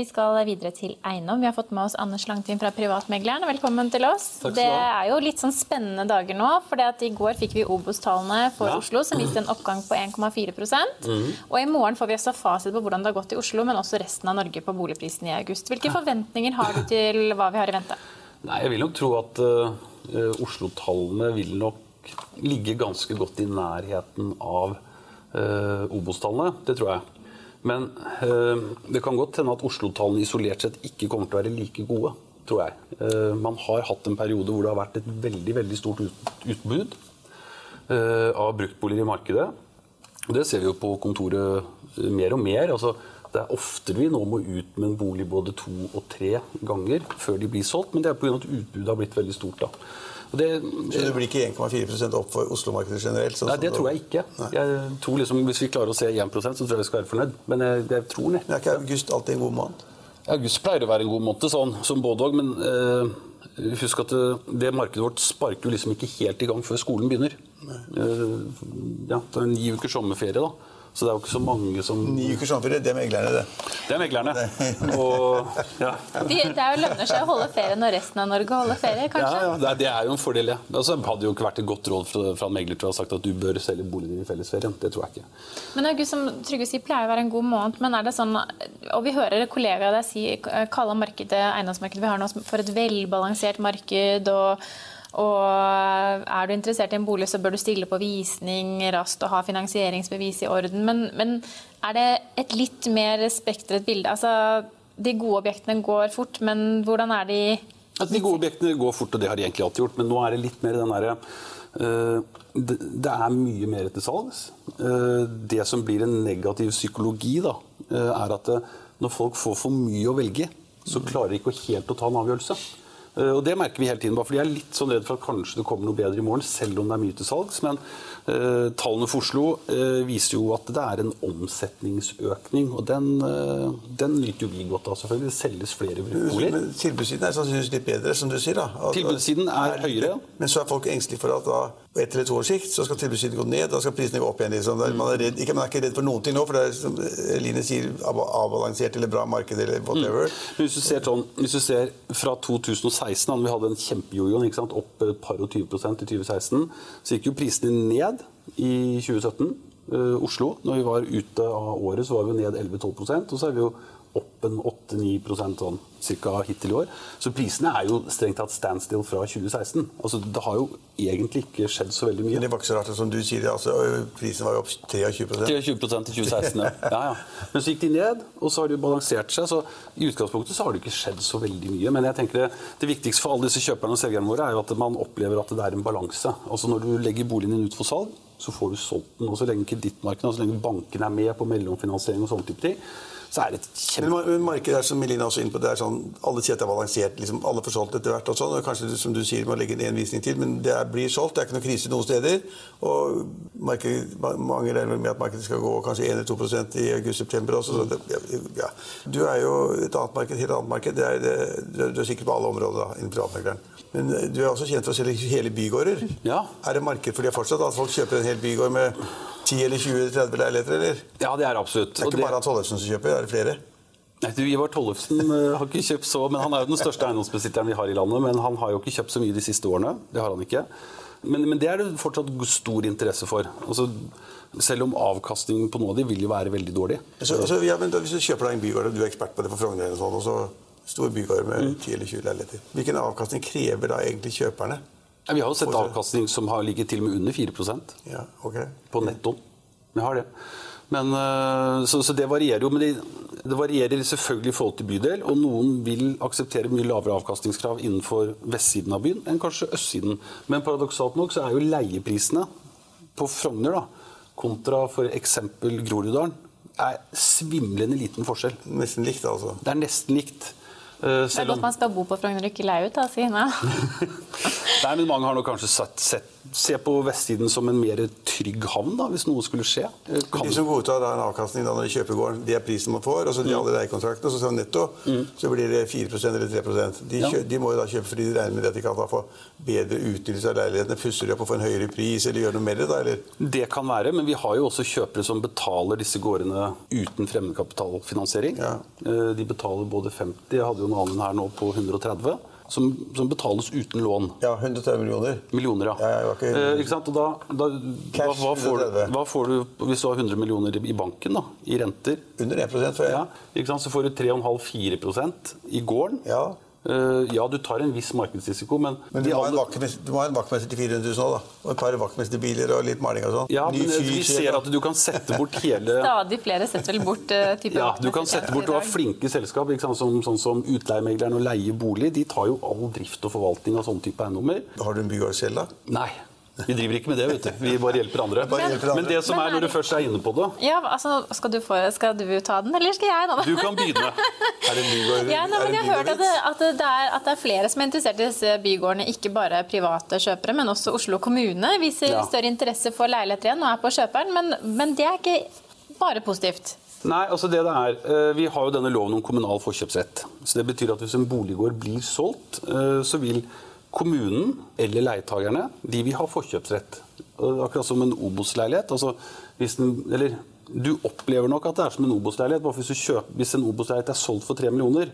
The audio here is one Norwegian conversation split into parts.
Vi skal videre til eiendom. Vi har fått med oss Anders Langtin fra Privatmegleren. Velkommen til oss. Takk skal det du ha. er jo litt sånn spennende dager nå. for I går fikk vi Obos-tallene for Ja. Oslo, som viste en oppgang på 1,4 Mhm. Og I morgen får vi også fasit på hvordan det har gått i Oslo, men også resten av Norge på boligprisen i august. Hvilke forventninger har du til hva vi har i vente? Nei, Jeg vil nok tro at uh, Oslo-tallene vil nok ligge ganske godt i nærheten av uh, Obos-tallene. Det tror jeg. Men eh, det kan godt hende at Oslo-tallene isolert sett ikke kommer til å være like gode. tror jeg. Eh, man har hatt en periode hvor det har vært et veldig veldig stort ut, utbud eh, av bruktboliger i markedet. Det ser vi jo på kontoret mer og mer. Altså, det er oftere vi nå må ut med en bolig både to og tre ganger før de blir solgt, men det er pga. at utbudet har blitt veldig stort. da. Og det, Så det blir ikke 1,4% opp for Oslo-markedet generelt? sånn Nei, det tror jeg ikke. Jeg tror liksom, Hvis vi klarer å se 1 så tror jeg vi skal være fornøyd. Men jeg, jeg tror det. Men er ikke august alltid en god måned? August pleier å være en god måned, sånn som både òg. Men eh, husk at det, det markedet vårt sparker jo liksom ikke helt i gang før skolen begynner. Eh, ja, det er ni ukers sommerferie, da. Så det er jo ikke så mange som Ni ukers sommerferie, det er meglerne, det. Det er meglerne. Og, ja. De, det er jo lønner seg å holde ferie når resten av Norge holder ferie, kanskje? ja, det er, det er jo en fordel, ja. Altså, hadde jo ikke vært et godt råd fra, fra en megler til å ha sagt at du bør selge boligen din i fellesferien. Det tror jeg ikke. Men August, som Trygve sier, pleier å være en god måned, men er det sånn Og vi hører kollegaer deg si kalle markedet, eiendomsmarkedet vi har nå for et velbalansert marked. og og er du interessert i en bolig, så bør du stille på visning raskt og ha finansieringsbevis i orden. Men, men er det et litt mer spektret bilde? Altså, de gode objektene går fort, men hvordan er de At de gode objektene går fort, og det har de egentlig alltid gjort, men nå er det litt mer den derre eh, det, det er mye mer til salgs. Eh, det som blir en negativ psykologi, da, eh, er at når folk får for mye å velge, så klarer de ikke helt å ta en avgjørelse. Eh, og Det merker vi hele tiden. bare fordi Jeg er litt sånn redd for at kanskje det kommer noe bedre i morgen, selv om det er mye til salgs. Men uh, tallene for Oslo uh, viser jo at det er en omsetningsøkning. Og den, uh, den nyter jo vi godt av, selvfølgelig. Det selges flere boliger. Tilbudssiden er sannsynligvis litt bedre, som du sier. da. At- Tilbudssiden er høyere. Men så er folk engstelige for at da, på ett eller to års sikt så skal tilbudssiden gå ned, da skal prisene gå opp igjen. Liksom. Mm. Man, er redd, ikke, man er ikke redd for noen ting nå, for det er som Line sier, avbalansert eller bra marked eller whatever. Men hvis du ser, sånn, hvis du ser fra 2016, da vi hadde en kjempejojo, opp et par og 20% i 2016, så gikk jo prisene ned i 2017. Eh, Oslo, når vi var ute av året, så var vi ned 11-12% og så er vi jo opp en 8-9% sånn cirka hittil i år. Så prisene er jo strengt tatt standstill fra 2016. Altså, det har jo egentlig ikke skjedd så veldig mye. Men det var ikke så rart, som du sier, altså, prisen var jo opp 23 23 i 2016, ja. ja, ja. Men så gikk de ned, og så har de balansert seg. Så i utgangspunktet så har det ikke skjedd så veldig mye. Men jeg tenker det, det viktigste for alle disse kjøperne og selgerne våre er jo at man opplever at det er en balanse. Altså Når du legger boligen din ut for salg, så får du solgt den. Og så lenge kredittmarkedet og så lenge bankene er med på mellomfinansiering og sånne type ting, så er det et Men kjempe... mar- men markedet er som Melina også inne på, det er sånn, alle sier at det er balansert. Liksom, alle får solgt etter hvert. og sånn, og Kanskje som du sier, må legge inn en visning til, men det er, blir solgt. Det er ikke noe krise noen steder. Og markedet, mange regner med at markedet skal gå kanskje 1 eller 2% i august-september også. Så det, ja. Du er jo et annet marked, helt annet marked. Det er, det, du er- du er sikkert på alle områder da, innen privatmegleren. Men eh, du er også kjent for å selge hele bygårder. Ja. Er det marked for det fortsatt? At folk kjøper en hel bygård med 10 eller 20 eller 30 leiligheter, eller? Ja, det er absolutt. Det er ikke bare Hans Ollefsen som kjøper, er det flere? Nei, du, Ivar Tollefsen eh, har ikke kjøpt så, men Han er jo den største eiendomsbesitteren vi har i landet, men han har jo ikke kjøpt så mye de siste årene. Det har han ikke. Men, men det er det fortsatt stor interesse for. Altså, selv om avkastningen på noe av de vil jo være veldig dårlig. Så, altså, ja, da, hvis du kjøper deg en bygård, og du er ekspert på det for Frogner, og sånn, og så stor bygård med Mm. 10 eller 20 leiligheter, hvilken avkastning krever da egentlig kjøperne? Vi har jo sett avkastning som har ligget til og med under 4 Ja, okay. på nettoen. Vi har det. Men, øh, så, så det varierer jo. Men det, det varierer selvfølgelig i forhold til bydel. Og noen vil akseptere mye lavere avkastningskrav innenfor vestsiden av byen enn kanskje østsiden. Men paradoksalt nok så er jo leieprisene på Frogner da, kontra f.eks. Groruddalen er svimlende liten forskjell. Nesten likt, altså. Det er nesten likt. Eh, Det er godt om- man skal bo på Frogner og ikke leie ut, da, Sine. Nei, men Mange har nok kanskje sett, sett, se på vestsiden som en mer trygg havn, da, hvis noe skulle skje. Kan, De som godtar da en avkastning da når de kjøper gården, det er prisen man får, og så de alle leiekontraktene, og så man netto, så blir det 4% eller 3 de, Ja. de må jo da kjøpe fordi de regner med at de kan da få bedre utnyttelse av leilighetene, pusser de opp og får en høyere pris, eller gjør noe med det, da, eller? Det kan være, men vi har jo også kjøpere som betaler disse gårdene uten fremmedkapitalfinansiering. Ja. Eh, De betaler både 50, hadde jo annen her nå på 130, som, som betales uten lån. Ja, 130 millioner. Millioner, ja. Ja, ja, ikke- Eh, ikke sant? Og da, da, Cash hva, får du, hva får du hvis du har 100 millioner i banken da, i renter? Under 1 for jeg. Ja, ikke sant? Så får du 3,5-4% i gården. Ja. Eh, ja, du tar en viss markedsrisiko, men, Men du må, vaktmester, du må ha en vaktmester til 400 000 òg, da. Og et par vaktmesterbiler og litt maling og sånn. ja, Ny men fyr, vi ser at du kan sette bort hele Stadig flere setter vel bort uh, type Ja, du kan sette bort, du har flinke selskap, ikke sant? som, sånn som utleiemegleren og leie bolig. De tar jo all drift og forvaltning av sånne type eiendommer. Har du en bygård selv, da? Nei, vi driver ikke med det, vet du. Vi bare hjelper andre. Bare hjelper andre. Men det som Men er når du først er inne på det Ja, altså, skal du, få, skal du ta den, eller skal jeg? da? Du kan begynne. Er det bygård? Ja, nei, men jeg har hørt at det, at, det er, at det er flere som er interessert i disse bygårdene. Ikke bare private kjøpere, men også Oslo kommune viser Ja. større interesse for leiligheter igjen og er på kjøperen. Men, men det er ikke bare positivt. Nei, altså det det er, eh, Vi har jo denne loven om kommunal forkjøpsrett. Så Det betyr at hvis en boliggård blir solgt, eh, så vil kommunen eller leietagerne de vil ha forkjøpsrett. Akkurat som en Obos-leilighet. Altså, eller, du opplever nok at det er som en Obos-leilighet. Hvis, hvis en Obos-leilighet er solgt for 3 millioner,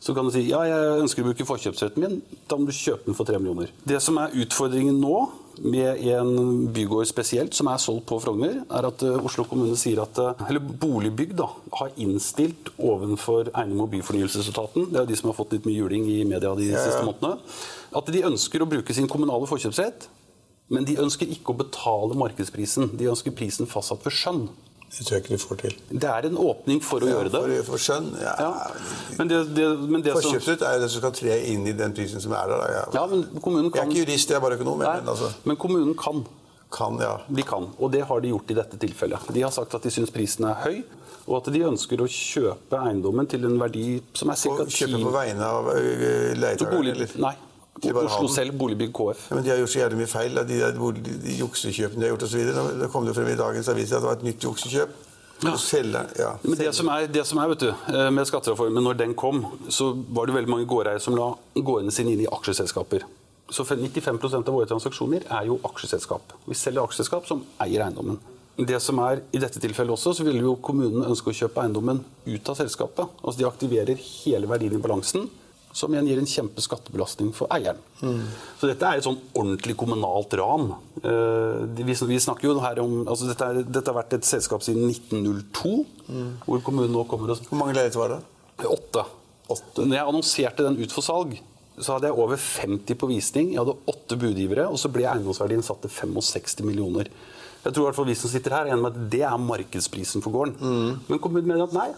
så kan du si ja, jeg ønsker å bruke forkjøpsretten min. Da må du kjøpe den for 3 millioner. Det som er utfordringen nå, med en bygård spesielt som er solgt på Frogner, er at eh, Oslo kommune sier at eh, eller Boligbygg da, har innstilt ovenfor Eiendom- og byfornyelsesetaten, det er jo de som har fått litt mye juling i media de siste månedene, at de ønsker å bruke sin kommunale forkjøpsrett, men de ønsker ikke å betale markedsprisen. De ønsker prisen fastsatt ved skjønn. Det tror jeg ikke du får til. Det er en åpning for å Ja, gjøre det. For, for skjønn, ja. Ja. Men det, det, men det som, Forkjøpsrett er jo det som skal tre inn i den prisen som er der. Da. ja, men kommunen Jeg er ikke jurist, jeg er bare økonom. Nei, Men altså, men kommunen kan. kan, ja. De kan, og det har de gjort i dette tilfellet. De har sagt at de syns prisen er høy, og at de ønsker å kjøpe eiendommen til en verdi som er ca. 10 kjøpe på vegne av bolig, eller? Nei. Oslo selv, Boligbygg KF. Ja, men De har gjort så jævlig mye feil. De, De, de, de juksekjøpene de har gjort osv. Det kom det frem i dagens avis at det var et nytt juksekjøp. Ja. Selge, ja. Men det som, er, det som er, vet du, eh, med skattereformen, når den kom, så var det veldig mange gårdeiere som la gårdene sine inn i aksjeselskaper. Så 95% av våre transaksjoner er jo aksjeselskap. Vi selger aksjeselskap som eier eiendommen. Det som er I dette tilfellet også, så vil jo kommunen ønske å kjøpe eiendommen ut av selskapet. Altså De aktiverer hele verdien i balansen, som igjen gir en kjempeskattebelastning for eieren. Så dette er et sånn ordentlig kommunalt ran. Eh, vi, snakker jo her om, altså dette, er, dette har vært et selskap siden 1902, hvor kommunen nå kommer og Hvor mange leiligheter var det? Åtte. Når jeg annonserte den ut for salg, så hadde jeg over 50 på visning. Jeg hadde åtte budgivere, og så ble eiendomsverdien satt til 65 millioner. Jeg tror i hvert fall vi som sitter her, er enig med at det er markedsprisen for gården. Men kommunen mener at nei,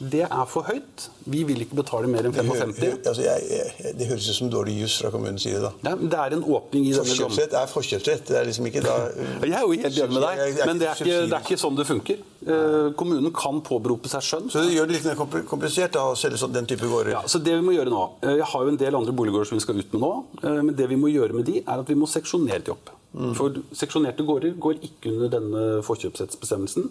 det er for høyt. Vi vil ikke betale mer enn Det, hø- 55. hø- altså, jeg, jeg, det høres ut som dårlig juss fra kommunens side. da. Ja, det er en åpning i denne Forkjøpsrett er forkjøpsrett. Det er liksom ikke da Jeg er jo helt enig med jeg deg, men det er ikke, det er ikke sånn det funker. Eh, Kommunen kan påberope seg skjønn. Så det gjør det litt mer komplisert da, å selge sånn, den type gårder. Ja, så det vi må gjøre nå, eh, Jeg har jo en del andre boliggårder som vi skal ut med nå. eh, Men det vi må gjøre med de, er at vi må seksjonere de opp. For seksjonerte gårder går ikke under denne forkjøpsrettsbestemmelsen.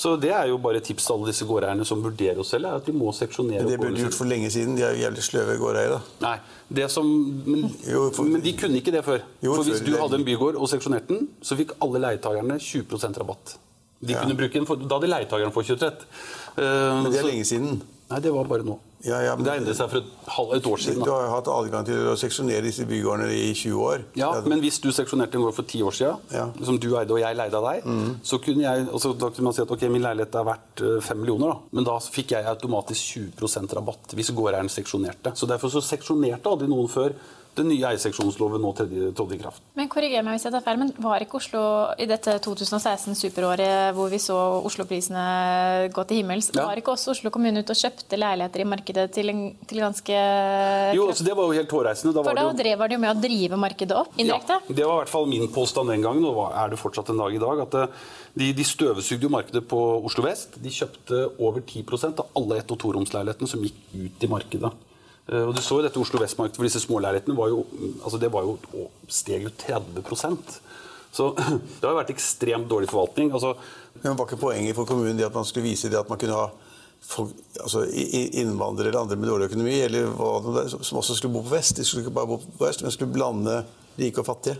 Så det er jo bare tips til alle disse gårdeierne som vurderer å selge, er at de må seksjonere Men det burde de gjort for lenge siden. De er jo jævlig sløve gårdeiere. Nei, det som, men, Jo, for- men de kunne ikke det før. Jo, for hvis du hadde en bygård og seksjonerte den, så fikk alle leietakerne 20% rabatt. De Ja. kunne bruke den for, Da hadde leietakeren forkjøpsrett. Uh, Men det er så- lenge siden. Nei, det var bare nå. Ja, ja, men- det endret seg for et, halv, et år siden. Du har jo hatt adgang til å seksjonere disse bygårdene i 20 år. Ja, Men hvis du seksjonerte en gård for ti år siden, Ja. Mm. som du eide og jeg leide av deg, så kunne jeg, altså, da kunne man si at ok, min leilighet er verdt eh, fem millioner, da. men da fikk jeg automatisk 20% rabatt hvis gårdeieren seksjonerte. Så Derfor så seksjonerte aldri noen før den nye eierseksjonsloven nå trådte i kraft. Men korriger meg hvis jeg tar feil, men var ikke Oslo i dette 2016 superåret hvor vi så Oslo-prisene gå til himmels, Ja. var ikke også Oslo kommune ute og kjøpte leiligheter i markedet til, en, til ganske Jo, altså Det var jo helt hårreisende. Da For var da drev var det jo med å drive markedet opp indirekte. Ja, det var i hvert fall min påstand den gangen, og er det fortsatt en dag i dag. at eh, De, de støvsugde jo markedet på Oslo vest. De kjøpte over 10% av alle ett- og toromsleilighetene som gikk ut i markedet. Eh, Og du så jo dette Oslo vest-markedet, for disse småleilighetene var jo, altså det var jo, å, steg jo 30 Så det har jo vært ekstremt dårlig forvaltning. altså Men var ikke poenget for kommunen det at man skulle vise det at man kunne ha folk, altså innvandrere eller andre med dårlig økonomi, eller hva som også skulle bo på vest? De skulle ikke bare bo på vest, men skulle blande rike og fattige.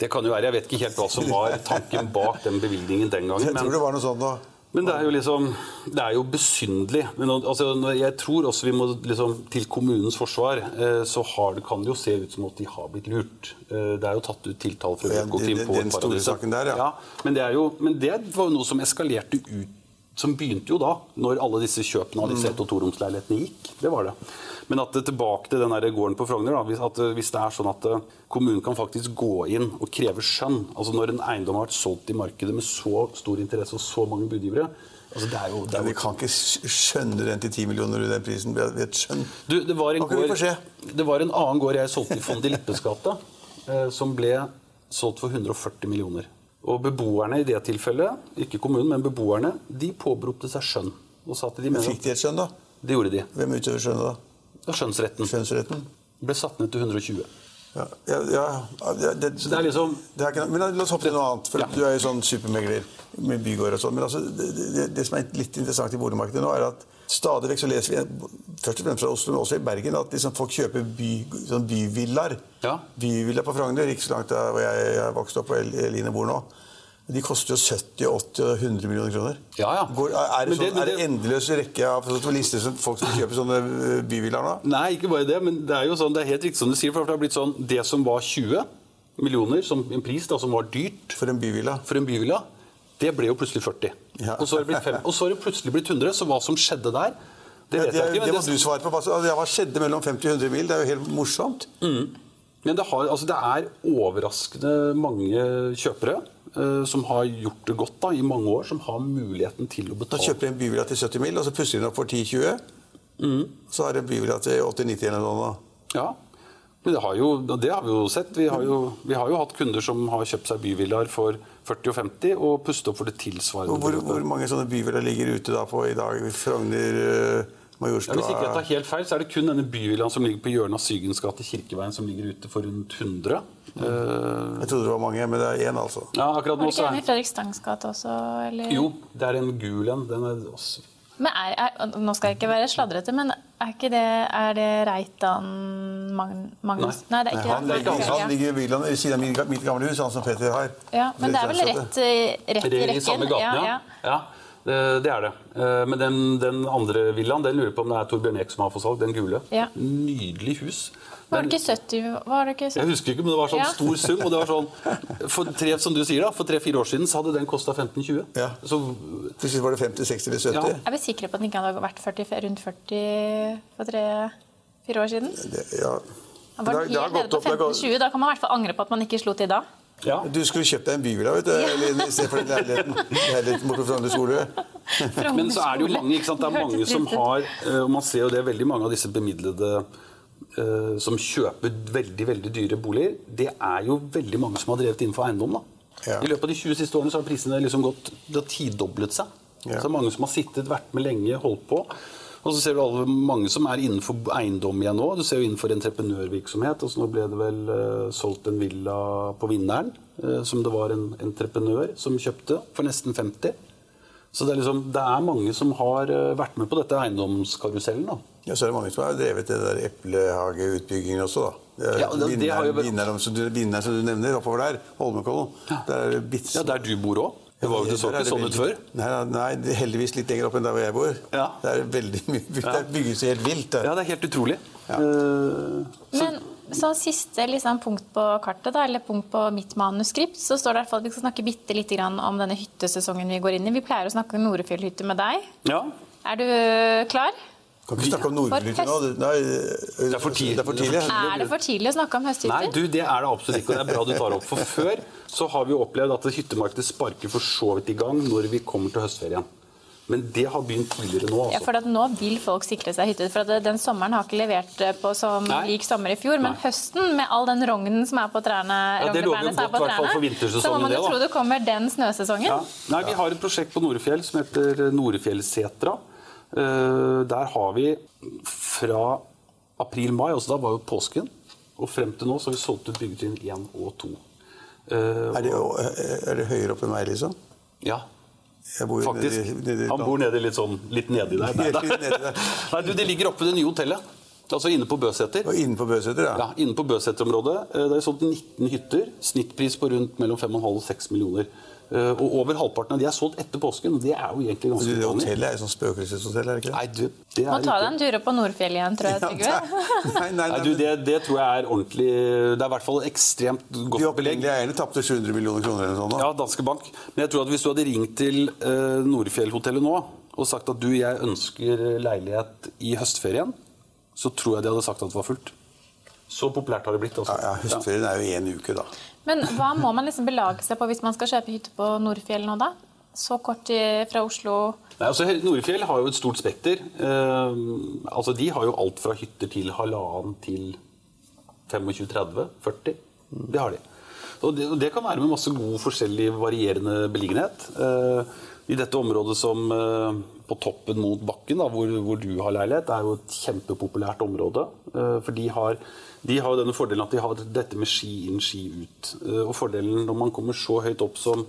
Det kan jo være, Jeg vet ikke helt hva som var tanken bak den bevilgningen den gangen. Jeg men- tror det var noe sånt nå. Men det er jo liksom Det er jo besynderlig. Men altså, jeg tror også vi må liksom Til kommunens forsvar eh, så har, det- kan det jo se ut som at de har blitt lurt. Eh, Det er jo tatt ut tiltale fra Ja, Økokrim den- på den et par store saken der, ja. men, det er jo, men det var jo noe som eskalerte ut Som begynte jo da, når alle disse kjøpene av Mm. disse ett- og toromsleilighetene gikk. Det var det. Men at det tilbake til den gården på Frogner, da, at, eh, hvis det er sånn at eh, kommunen kan faktisk gå inn og kreve skjønn altså Når en eiendom har vært solgt i markedet med så stor interesse og så mange budgivere altså det er jo, det er jo... vi kan ikke skjønne den til 10 millioner i den prisen Vi har et skjønn. Du, det var en, gård, det var en annen gård jeg solgte i Fondi Lippes gate, eh, som ble solgt for 140 millioner. Og beboerne i det tilfellet, ikke kommunen, men beboerne, de påberopte seg skjønn. Og sa at de Men mener fikk de et skjønn, da? Det gjorde de. Hvem utøver skjønnet da? Skjønnsretten. Skjønnsretten? Ble satt ned til 120. Ja, ja, ja, det, Så det er liksom det er ikke, Men la oss hoppe til noe annet. for Ja. Du er jo sånn supermegler med bygård og sånn. Men altså, det, det, som er litt interessant i boligmarkedet nå, er at stadig vekk så leser vi, først og fremst fra Oslo, men også i Bergen, at liksom folk kjøper by, sånn byvillaer. Ja. Byvilla på Frogner, ikke så langt der hvor jeg, jeg vokste opp og El- Eline bor nå. De koster jo 70, 80 og 100 millioner kroner. Ja, ja. Går, er, det sånn, er det endeløs rekke av sånn lister som folk som kjøper sånne øh, byvillaer nå? Nei, ikke bare det, men det er jo sånn, det er helt riktig som du sier. for Det har blitt sånn, det som var 20 millioner, som en pris da, som var dyrt For en byvilla? for en byvilla, det ble jo plutselig 40. Ja. Og, så har det blitt 5, og så har det plutselig blitt 100. Så hva som skjedde der, det vet jeg ikke. det må du svare på. Altså, hva skjedde mellom 50 og 100 mil? Det er jo helt morsomt. Men det, har, altså det er overraskende mange kjøpere eh, som har gjort det godt da, i mange år, som har muligheten til å betale. Da kjøper de en byvilla til 70 mil, og så pusser de den opp for 10-20. Mm. Så har de en byvilla til 80-90 eller noe. Ja, men det har, jo, det har vi jo sett. Vi har jo, vi har jo hatt kunder som har kjøpt seg byvillaer for 40 og 50 og pustet opp for det tilsvarende. Hvor, hvor, mange sånne byvillaer ligger ute da på i dag? Frogner, øh, Ja, hvis ikke jeg tar helt feil, så er det kun denne byvillaen som ligger på hjørnet av Sygens gate, Kirkeveien, som ligger ute for rundt 100. Eh, Jeg trodde det var mange, men det er én, altså. ja, akkurat Var er det ikke en i Fredrikstangs Fredrik Stangs gate også? Eller? Jo, det er en gul en. Den er også Men er, er, nå skal jeg ikke være sladrete, men er ikke det, er det Reitan Magn, Magnus? Nei. det er ikke han, det. ligger, ikke han ja. ligger i villaen ved siden av mitt, gamle hus, han som Petter har. Ja, men det er vel rett, rett i er rekken? I samme gaten, ja. ja. det, det er det. Eh, Men den, den andre villaen, den lurer på om det er Torbjørn Eck som har for salg. Den gule. Ja. Nydelig hus. Var det ikke 70? Var det ikke 70? jeg husker ikke, men det var sånn Ja. stor sum. og det var sånn, For tre, som du sier da, for tre-fire år siden så hadde den kosta 15-20. Ja. Så Til slutt var det 50, 60 eller 70. Ja. Er vi sikre på at den ikke hadde vært 40, rundt 40 for tre-fire år siden? Det, ja. Den var Det har- det har helt nede gått på opp, det har 15-20. Da kan man i hvert fall angre på at man ikke slo til da. Ja. Du skulle kjøpt deg en byvilla vet du, eller i stedet for den leiligheten, leiligheten borte fra Frogner skole. Men så er det jo mange, ikke sant? Det er mange som har eh, Og man ser jo det veldig mange av disse bemidlede eh, som kjøper veldig veldig dyre boliger. Det er jo veldig mange som har drevet innenfor eiendom. da. Ja. I løpet av de 20 siste årene så har prisene liksom gått, det har tidoblet seg. Ja. Så det er mange som har sittet, vært med lenge, holdt på. Og så ser du alle, mange som er innenfor eiendom igjen nå. Du ser jo innenfor entreprenørvirksomhet. Altså nå ble det vel uh, solgt en villa på Vinneren, uh, som det var en entreprenør som kjøpte for nesten 50. Så det er, liksom, det er mange som har eh, vært med på dette eiendomskarusellen. da. Ja, så er det mange som har drevet det der eplehageutbyggingen også, da. Det er Ja, det- det jo- vinneren, vinneren, som du, vinneren som du nevner oppover der, Holmenkollen. Der er det bits. Ja, Der du bor òg. Det var jo det så ikke sånn ut før. Nei, nei, det er heldigvis litt lenger opp enn der hvor jeg bor. Ja. Det er veldig mye Det bygges helt vilt. Der. Ja, det er helt utrolig. Ja. Eh, Men sånn siste liksom, punkt på kartet, da, eller punkt på mitt manuskript, så står det i hvert fall at vi skal snakke bitte lite grann om denne hyttesesongen vi går inn i. Vi pleier å snakke om Norefjellhytte med deg. ja. Er du klar? Kan ikke snakke om Nordfjellhytte nå. Det- Nei, det er for tidlig. Det er for tidlig. Er det for tidlig å snakke om Nei, høsthytter? du, det er det absolutt ikke. og Det er bra du tar opp. For før så har vi opplevd at hyttemarkedet sparker for så vidt i gang når vi kommer til høstferien. Men det har begynt tidligere nå. Ja, altså. for at Nå vil folk sikre seg hytte. for at Den sommeren har ikke levert eh, på som Nei. lik sommer i fjor. Men Nei. høsten, med all den rognen som er på trærne, Ja, det lover jo er godt, på i for så må man jo det, tro det kommer den snøsesongen. Ja. Nei, Vi har et prosjekt på Norefjell som heter Norefjellsetra. Eh, der har vi fra april-mai, altså da var jo påsken, og frem til nå så har vi solgt ut byggetrinn 1 og 2. Eh, Er det, er det høyere opp enn meg, liksom? ja, faktisk. nedi- nedi- Han bor nede litt sånn litt nedi der. Nei, der. Nei, du, det ligger oppe ved det nye hotellet. Altså inne på Bøseter. Og innenfor Bøseter, ja. Ja, inne på Bøseter-området. eh, Det er solgt 19 hytter. Snittpris på rundt mellom 5,5 og 6 millioner. Eh, Og over halvparten av de er solgt etter påsken. og Det er jo egentlig ganske Det uvanlig. hotellet er jo sånn spøkelseshotell, er det ikke det? Nei, du, det er Må ta deg en tur opp på Nordfjell igjen, tror jeg, Ja, Trygve. nei, nei, nei, Nei, du, det, det tror jeg er ordentlig Det er i hvert fall ekstremt De godt belegg. opprinnelige eierne tapte 700 millioner kroner eller noe sånt. Ja, Danske Bank. Men jeg tror at hvis du hadde ringt til uh, Nordfjellhotellet nå og sagt at du, jeg ønsker leilighet i høstferien, så tror jeg de hadde sagt at det var fullt. Så populært har det blitt. Altså. Ja, ja, Høstferien er jo én uke, da. Men hva må man liksom belage seg på hvis man skal kjøpe hytte på Nordfjell nå, da? Så kort fra Oslo Nei, altså, Nordfjell har jo et stort spekter. Eh, altså, de har jo alt fra hytter til halvannen til 25-30-40. Det har de. Og det, og det kan være med masse god, forskjellig, varierende beliggenhet. Eh, I dette området som eh, på toppen mot bakken, da, hvor, hvor du har leilighet, er jo et kjempepopulært område. Eh, for de har, de har jo denne fordelen at de har dette med ski inn, ski ut. Eh, og fordelen når man kommer så høyt opp som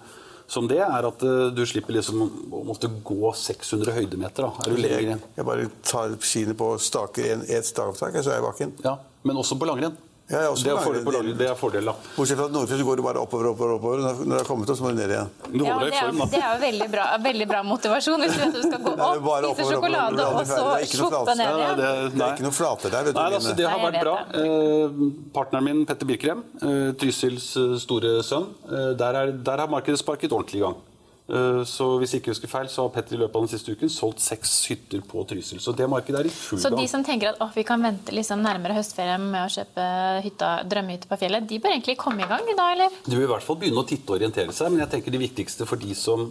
som det er at eh, du slipper liksom å måtte gå 600 høydemeter. Da. Er du lenger Jeg, jeg bare tar skiene på og staker ett et stavtak, så er jeg i bakken. Ja, men også på langrenn. Ja, ja, det, er fordel, det er fordel, da. Bortsett fra at Nordfjord går du bare oppover, oppover, oppover. Når du har kommet opp, så må du ned igjen. Du Ja, det er, form, det er jo veldig bra, veldig bra motivasjon hvis du vet at du skal gå opp, spise sjokolade oppover, og oppover. så flate. ned igjen. det, er ikke noe flate der, vet du. Nei, altså, det har vært bra. Eh, partneren min, Petter Birkrem, eh, Trysils eh, store sønn, eh, der, er, der har markedet sparket ordentlig i gang. Eh, så hvis jeg ikke husker feil, så har Petter i løpet av den siste uken solgt seks hytter på Trysil. Så det markedet er i full gang. Så de som tenker at oh, vi kan vente liksom nærmere høstferie med å kjøpe hytta, drømmehytte på fjellet, de bør egentlig komme i gang i dag, eller? De vil i hvert fall begynne å titte og orientere seg, men jeg tenker det viktigste for de som,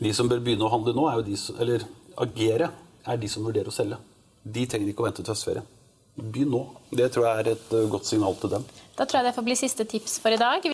de som bør begynne å handle nå, er jo de som, eller agere, er de som vurderer å selge. De trenger ikke å vente til høstferie. Begynn nå. Det tror jeg er et eh, godt signal til dem. Da tror jeg det får bli siste tips for i dag.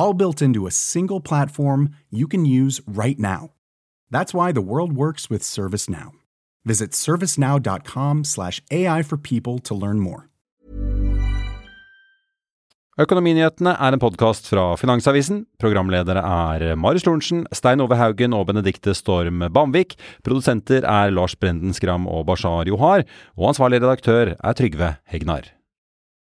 all built into a single platform you can use right now. That's why the world works with ServiceNow. Visit servicenow.com/slash AI for people to learn more. Økonominyhetene er en podkast fra Finansavisen. Programledere er Marius Lorentzen, Stein Ove Haugen og Benedikte Storm Bamvik. Produsenter er Lars Brenden Skram og Bashar Johar. Og ansvarlig redaktør er Trygve Hegnar.